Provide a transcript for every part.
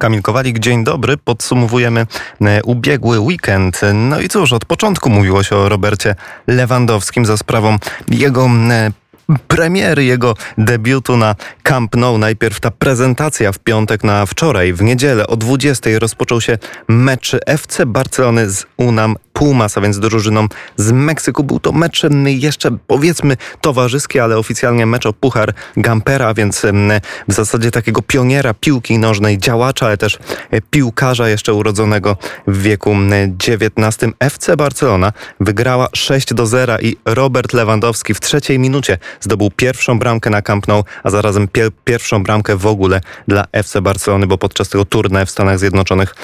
Kamil Kowalik, dzień dobry. Podsumowujemy e, ubiegły weekend. No i cóż, od początku mówiło się o Robercie Lewandowskim za sprawą jego e, premiery jego debiutu na Camp Nou. Najpierw ta prezentacja w piątek na wczoraj, w niedzielę o 20 rozpoczął się mecz FC Barcelony z Unam Pumas, a więc drużyną z Meksyku. Był to mecz jeszcze powiedzmy towarzyski, ale oficjalnie mecz o Puchar Gampera, więc w zasadzie takiego pioniera piłki nożnej, działacza, ale też e, piłkarza jeszcze urodzonego w wieku XIX. FC Barcelona wygrała 6 do 0 i Robert Lewandowski w trzeciej minucie zdobył pierwszą bramkę na Camp Nou, a zarazem pier pierwszą bramkę w ogóle dla FC Barcelony, bo podczas tego turnieju w Stanach Zjednoczonych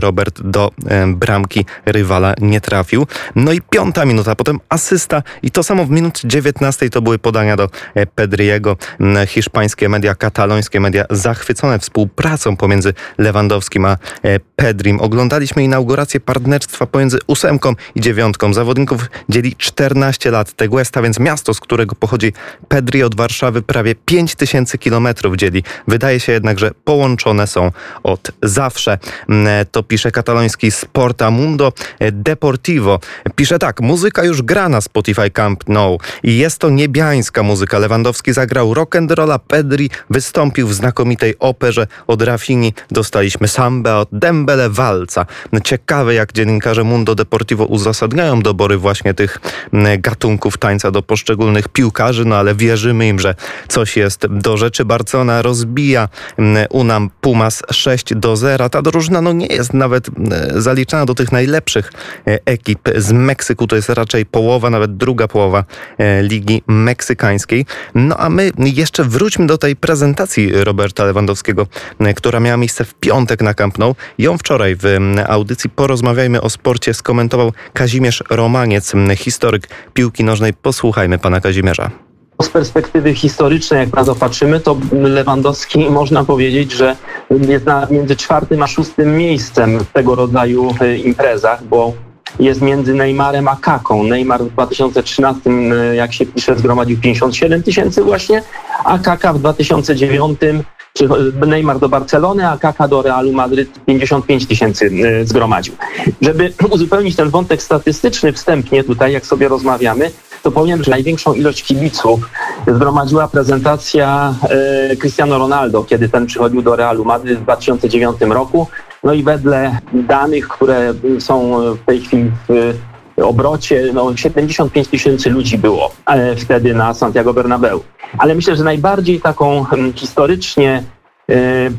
Robert do bramki rywala nie trafił. No i piąta minuta, potem asysta i to samo w minucie 19 to były podania do e, Pedriego. Mm, hiszpańskie media, katalońskie media zachwycone współpracą pomiędzy Lewandowskim a e, Pedrim. Oglądaliśmy inaugurację partnerstwa pomiędzy ósemką i dziewiątką. Zawodników dzieli 14 lat. Teguesta, więc miasto, z którego pochodzi Pedri od Warszawy, prawie 5000 kilometrów dzieli. Wydaje się jednak, że połączone są od zawsze. Mm, e, to pisze kataloński Sporta Mundo. Deportivo. Pisze tak, muzyka już gra na Spotify Camp Nou i jest to niebiańska muzyka. Lewandowski zagrał rock and rolla, Pedri wystąpił w znakomitej operze od Rafini, dostaliśmy sambę od Dembele walca. Ciekawe jak dziennikarze Mundo Deportivo uzasadniają dobory właśnie tych gatunków tańca do poszczególnych piłkarzy, no ale wierzymy im, że coś jest do rzeczy. Barcelona rozbija Unam Pumas 6 do 0. Ta drużyna no nie jest nawet zaliczana do tych najlepszych ekip z Meksyku. To jest raczej połowa, nawet druga połowa e, Ligi Meksykańskiej. No a my jeszcze wróćmy do tej prezentacji Roberta Lewandowskiego, e, która miała miejsce w piątek na Camp Nou. Ją wczoraj w audycji Porozmawiajmy o sporcie skomentował Kazimierz Romaniec, historyk piłki nożnej. Posłuchajmy pana Kazimierza z perspektywy historycznej, jak na to patrzymy, to Lewandowski można powiedzieć, że jest na, między czwartym a szóstym miejscem w tego rodzaju imprezach, bo jest między Neymarem a Kaką. Neymar w 2013, e, jak się pisze, zgromadził 57 tysięcy właśnie, a Kaka w 2009 czy e, Neymar do Barcelony, a Kaka do Realu Madryt 55 tysięcy e, zgromadził. Żeby uzupełnić ten wątek statystyczny wstępnie tutaj, jak sobie rozmawiamy, to powiem, że największą ilość kibiców zgromadziła prezentacja Cristiano Ronaldo, kiedy ten przychodził do Realu Madryt w 2009 roku. No i wedle danych, które są w tej chwili w obrocie, no 75 tysięcy ludzi było e, wtedy na Santiago Bernabeu. Ale myślę, że najbardziej taką hmm, historycznie e,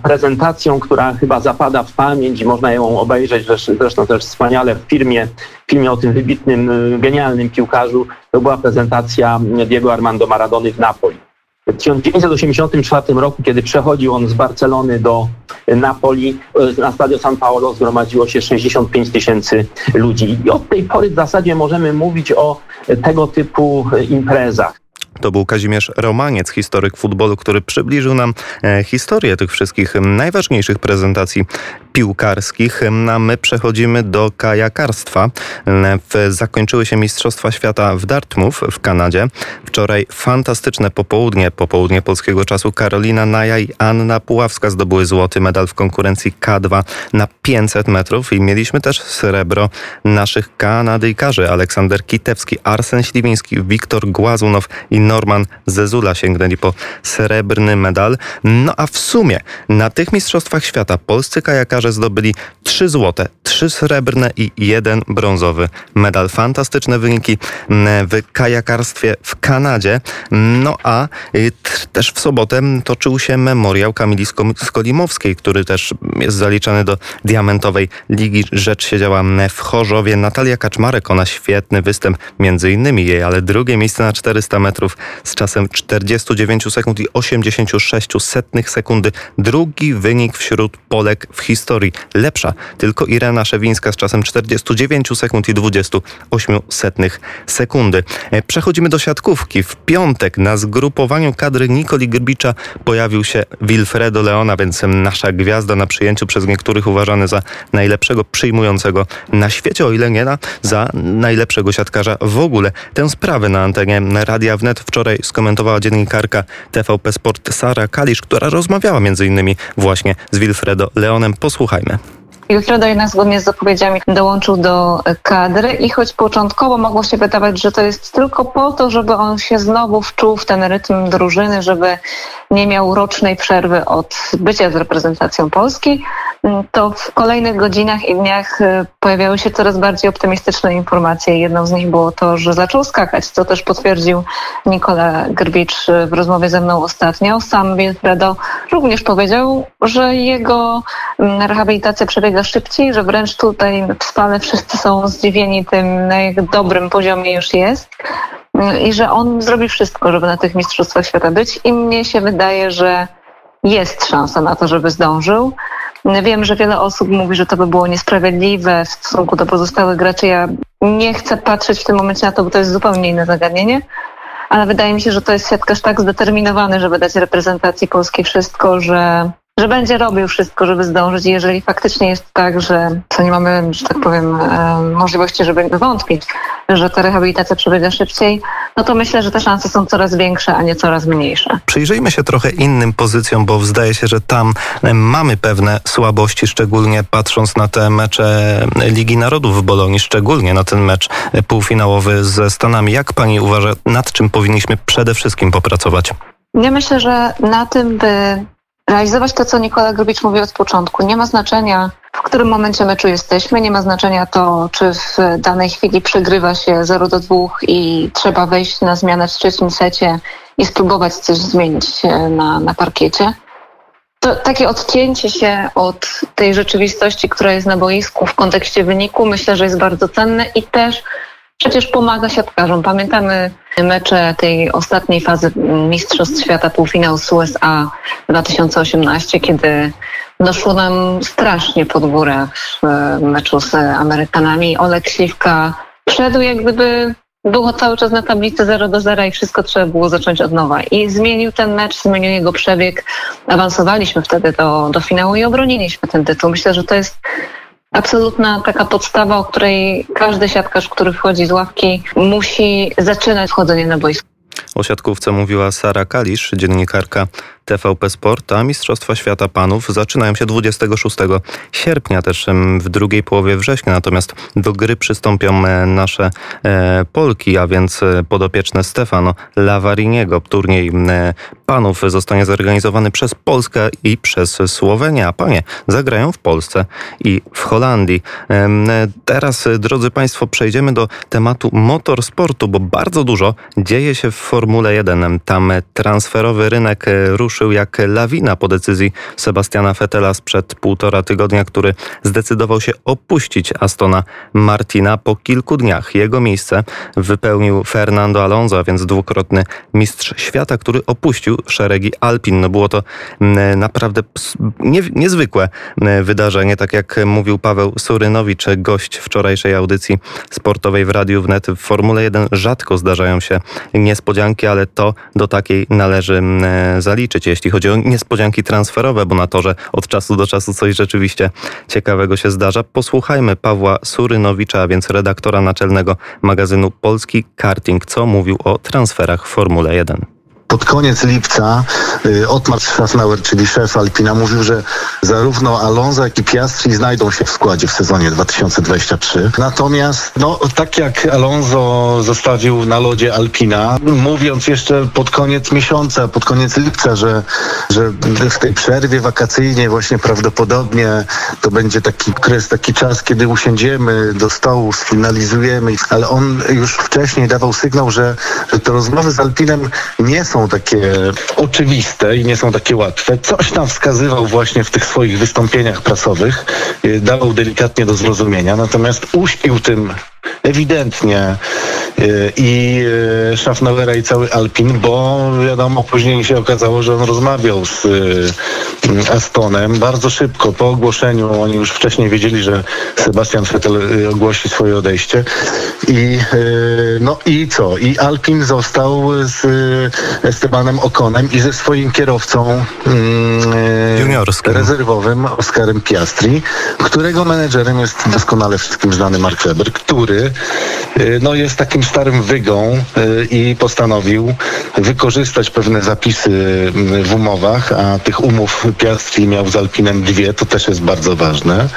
prezentacją, która chyba zapada w pamięć i można ją obejrzeć zresztą też wspaniale w filmie, filmie o tym wybitnym, e, genialnym piłkarzu, to była prezentacja Diego Armando Maradony w Napoli. W 1984 roku, kiedy przechodził on z Barcelony do Napoli, e, na stadio San Paolo zgromadziło się 65 tysięcy ludzi. I od tej pory w zasadzie możemy mówić o tego typu imprezach. To był Kazimierz Romaniec, historyk futbolu, który przybliżył nam e, historię tych wszystkich najważniejszych prezentacji piłkarskich. A my przechodzimy do kajakarstwa. Zakończyły się Mistrzostwa Świata w Dartmouth w Kanadzie. Wczoraj fantastyczne popołudnie, popołudnie polskiego czasu. Karolina Naja i Anna Puławska zdobyły złoty medal w konkurencji K2 na 500 metrów i mieliśmy też srebro naszych Kanadyjkarzy. Aleksander Kitewski, Arsen Śliwiński, Wiktor Głazunow i Norman Zezula sięgnęli po srebrny medal. No a w sumie na tych Mistrzostwach Świata polscy kajakarze zdobyli trzy złote, trzy srebrne i jeden brązowy medal. Fantastyczne wyniki mm, w kajakarstwie w Kanadzie. No a y, też w sobotę toczył się memoriał Kamili Skolimowskiej, który też jest zaliczany do diamentowej ligi. Rzecz się działa w Chorzowie. Natalia Kaczmarek, ona świetny występ, między innymi jej, ale drugie miejsce na 400 metrów z czasem 49 sekund i 86 setnych sekundy. Drugi wynik wśród Polek w historii. Lepsza tylko Irena Szewińska z czasem 49 sekund i 28 setnych sekundy. E, przechodzimy do siatkówki. W piątek na zgrupowaniu kadry Nikoli Grbicza pojawił się Wilfredo Leona, więc nasza gwiazda na przyjęciu przez niektórych uważany za najlepszego przyjmującego na świecie, o ile nie na za najlepszego siatkarza w ogóle. Tę sprawę na antenie Radia Wnet wczoraj skomentowała dziennikarka TVP Sport Sara Kalisz, która rozmawiała innymi właśnie z Wilfredo Leonem. Posłuchajmy. Wilfredo jednak zgodnie z zapowiedziami dołączył do kadry i choć początkowo mogło się wydawać, że to jest tylko po to, żeby on się znowu wczuł w ten rytm drużyny, żeby nie miał rocznej przerwy od bycia z reprezentacją Polski, to w kolejnych godzinach i dniach y, pojawiały się coraz bardziej optymistyczne informacje. Jedną z nich było to, że zaczął skakać, co też potwierdził Nikola Grbicz w rozmowie ze mną ostatnio. Sam Wilfredo również powiedział, że jego mm, rehabilitacja przebiega szybciej, że wręcz tutaj w spale wszyscy są zdziwieni tym, na jak dobrym poziomie już jest i że on zrobi wszystko, żeby na tych Mistrzostwach Świata być i mnie się wydaje, że jest szansa na to, żeby zdążył. Wiem, że wiele osób mówi, że to by było niesprawiedliwe w stosunku do pozostałych graczy. Ja nie chcę patrzeć w tym momencie na to, bo to jest zupełnie inne zagadnienie, ale wydaje mi się, że to jest siatkarz tak zdeterminowany, żeby dać reprezentacji polskiej wszystko, że że będzie robił wszystko, żeby zdążyć. I jeżeli faktycznie jest tak, że co nie mamy, że tak powiem, e, możliwości, żeby wątpić, że ta rehabilitacja przebiega szybciej, no to myślę, że te szanse są coraz większe, a nie coraz mniejsze. Przyjrzyjmy się trochę innym pozycjom, bo zdaje się, że tam e, mamy pewne słabości, szczególnie patrząc na te mecze Ligi Narodów w Bolonii, szczególnie na ten mecz półfinałowy ze Stanami. Jak pani uważa, nad czym powinniśmy przede wszystkim popracować? Ja myślę, że na tym, by realizować to, co Nikola Grubicz mówił od początku. Nie ma znaczenia, w którym momencie meczu jesteśmy, nie ma znaczenia to, czy w danej chwili przegrywa się 0 do 2 i trzeba wejść na zmianę w trzecim secie i spróbować coś zmienić na, na parkiecie. To takie odcięcie się od tej rzeczywistości, która jest na boisku w kontekście wyniku, myślę, że jest bardzo cenne i też przecież pomaga siatkarzom. Pamiętamy mecze tej ostatniej fazy Mistrzostw Świata półfinał z USA 2018, kiedy doszło nam strasznie pod górę w meczu z Amerykanami. Olek Śliwka wszedł jak gdyby było cały czas na tablicy 0 do 0 i wszystko trzeba było zacząć od nowa. I zmienił ten mecz, zmienił jego przebieg. Awansowaliśmy wtedy do, do finału i obroniliśmy ten tytuł. Myślę, że to jest absolutna taka podstawa, o której każdy siatkarz, który wchodzi z ławki, musi zaczynać wchodzenie na boisko. O siatkówce mówiła Sara Kalisz, dziennikarka TVP Sport, a Mistrzostwa Świata Panów zaczynają się 26 sierpnia, też w drugiej połowie września. Natomiast do gry przystąpią nasze e, Polki, a więc e, podopieczne Stefano Lavariniego. Turniej Panów zostanie zorganizowany przez Polskę i przez Słowenię, a panie zagrają w Polsce i w Holandii. Teraz, drodzy Państwo, przejdziemy do tematu motorsportu, bo bardzo dużo dzieje się w Formule 1. Tam transferowy rynek ruszył jak lawina po decyzji Sebastiana Fettela sprzed półtora tygodnia, który zdecydował się opuścić Astona Martina po kilku dniach. Jego miejsce wypełnił Fernando Alonso, a więc dwukrotny mistrz świata, który opuścił szeregi Alpin. No było to mm, naprawdę nie, niezwykłe mm, wydarzenie, tak jak mówił Paweł Surynowicz, gość wczorajszej audycji sportowej w Radiu Wnet. W Formule 1 rzadko zdarzają się niespodzianki, ale to do takiej należy mm, zaliczyć jeśli chodzi o niespodzianki transferowe, bo na to, że od czasu do czasu coś rzeczywiście ciekawego się zdarza. Posłuchajmy Pawła Surynowicza, a więc redaktora naczelnego magazynu Polski Karting, co mówił o transferach w Formule 1 pod koniec lipca y, Otmar Schaffnauer, czyli szef Alpina, mówił, że zarówno Alonso, jak i Piastri znajdą się w składzie w sezonie 2023. Natomiast, no, tak jak Alonso zostawił na lodzie Alpina, mówiąc jeszcze pod koniec miesiąca, pod koniec lipca, że, że w tej przerwie wakacyjnej właśnie prawdopodobnie to będzie taki kres, taki czas, kiedy usiądziemy do stołu, sfinalizujemy, ale on już wcześniej dawał sygnał, że, że te rozmowy z Alpinem nie są takie oczywiste i nie są takie łatwe. Coś tam wskazywał właśnie w tych swoich wystąpieniach prasowych, y, dawał delikatnie do zrozumienia, natomiast uśpił tym ewidentnie y, i y, Schaffnauera i cały Alpin, bo wiadomo, później się okazało, że on rozmawiał z Astonem bardzo szybko po ogłoszeniu. Oni już wcześniej wiedzieli, że Sebastian Vettel ogłosi swoje odejście i no i co? I Alpin został z Estebanem Okonem i ze swoim kierowcą Juniorskim. rezerwowym Oskarem Piastri, którego menedżerem jest doskonale wszystkim znany Mark Webber, który y, no, jest takim starym wygą y, i postanowił wykorzystać pewne zapisy y, w umowach, a tych umów Piastri miał z Alpinem dwie, to też jest bardzo ważne.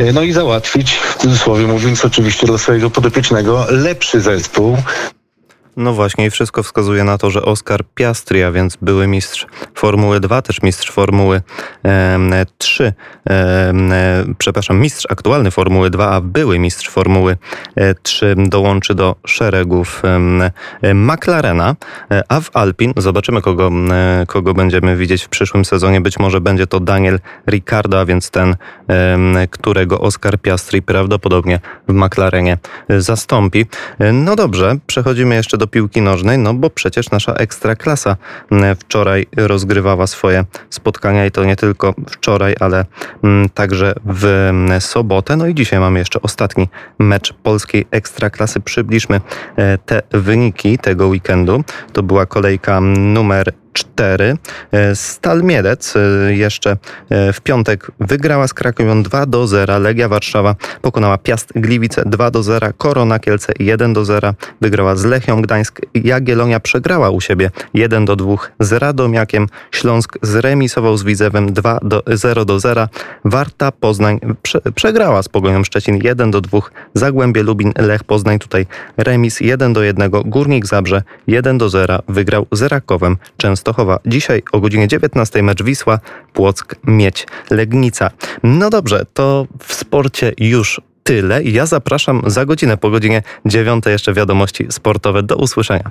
Y, No i załatwić, w cudzysłowie mówiąc, oczywiście do swojego podopiecznego lepszy zespół, No właśnie i wszystko wskazuje na to, że Oskar Piastri, a więc były mistrz Formuły 2, też mistrz Formuły em, 3, em, e, przepraszam, mistrz aktualny Formuły 2, a były mistrz Formuły e, 3 dołączy do szeregów e, McLarena, e, a w Alpin zobaczymy, kogo, e, kogo będziemy widzieć w przyszłym sezonie. Być może będzie to Daniel Ricciardo, a więc ten, którego Oskar Piastri prawdopodobnie w McLarenie e, zastąpi. E, No dobrze, przechodzimy jeszcze do piłki nożnej, no bo przecież nasza ekstraklasa m, wczoraj rozgrywała swoje spotkania i to nie tylko wczoraj, ale m, także w m, sobotę. No i dzisiaj mamy jeszcze ostatni mecz polskiej ekstraklasy. Przybliżmy e, te wyniki tego weekendu. To była kolejka numer 4. Stal Mielec e, jeszcze e, w piątek wygrała z Krakowią 2 do 0. Legia Warszawa pokonała Piast Gliwice 2 do 0. Korona Kielce 1 do 0. Wygrała z Lechią Gdańsk. Jagiellonia przegrała u siebie 1 do 2 z Radomiakiem. Śląsk zremisował z Widzewem 2 do 0 do 0. Warta Poznań prze, przegrała z Pogonią Szczecin 1 do 2. Zagłębie Lubin Lech Poznań tutaj remis 1 do 1. Górnik Zabrze 1 do 0. Wygrał z Rakowem Częstochowa. Dzisiaj o godzinie 19 mecz Wisła Płock Miedź Legnica. No dobrze, to w sporcie już tyle. Ja zapraszam za godzinę po godzinie 9 jeszcze wiadomości sportowe. Do usłyszenia.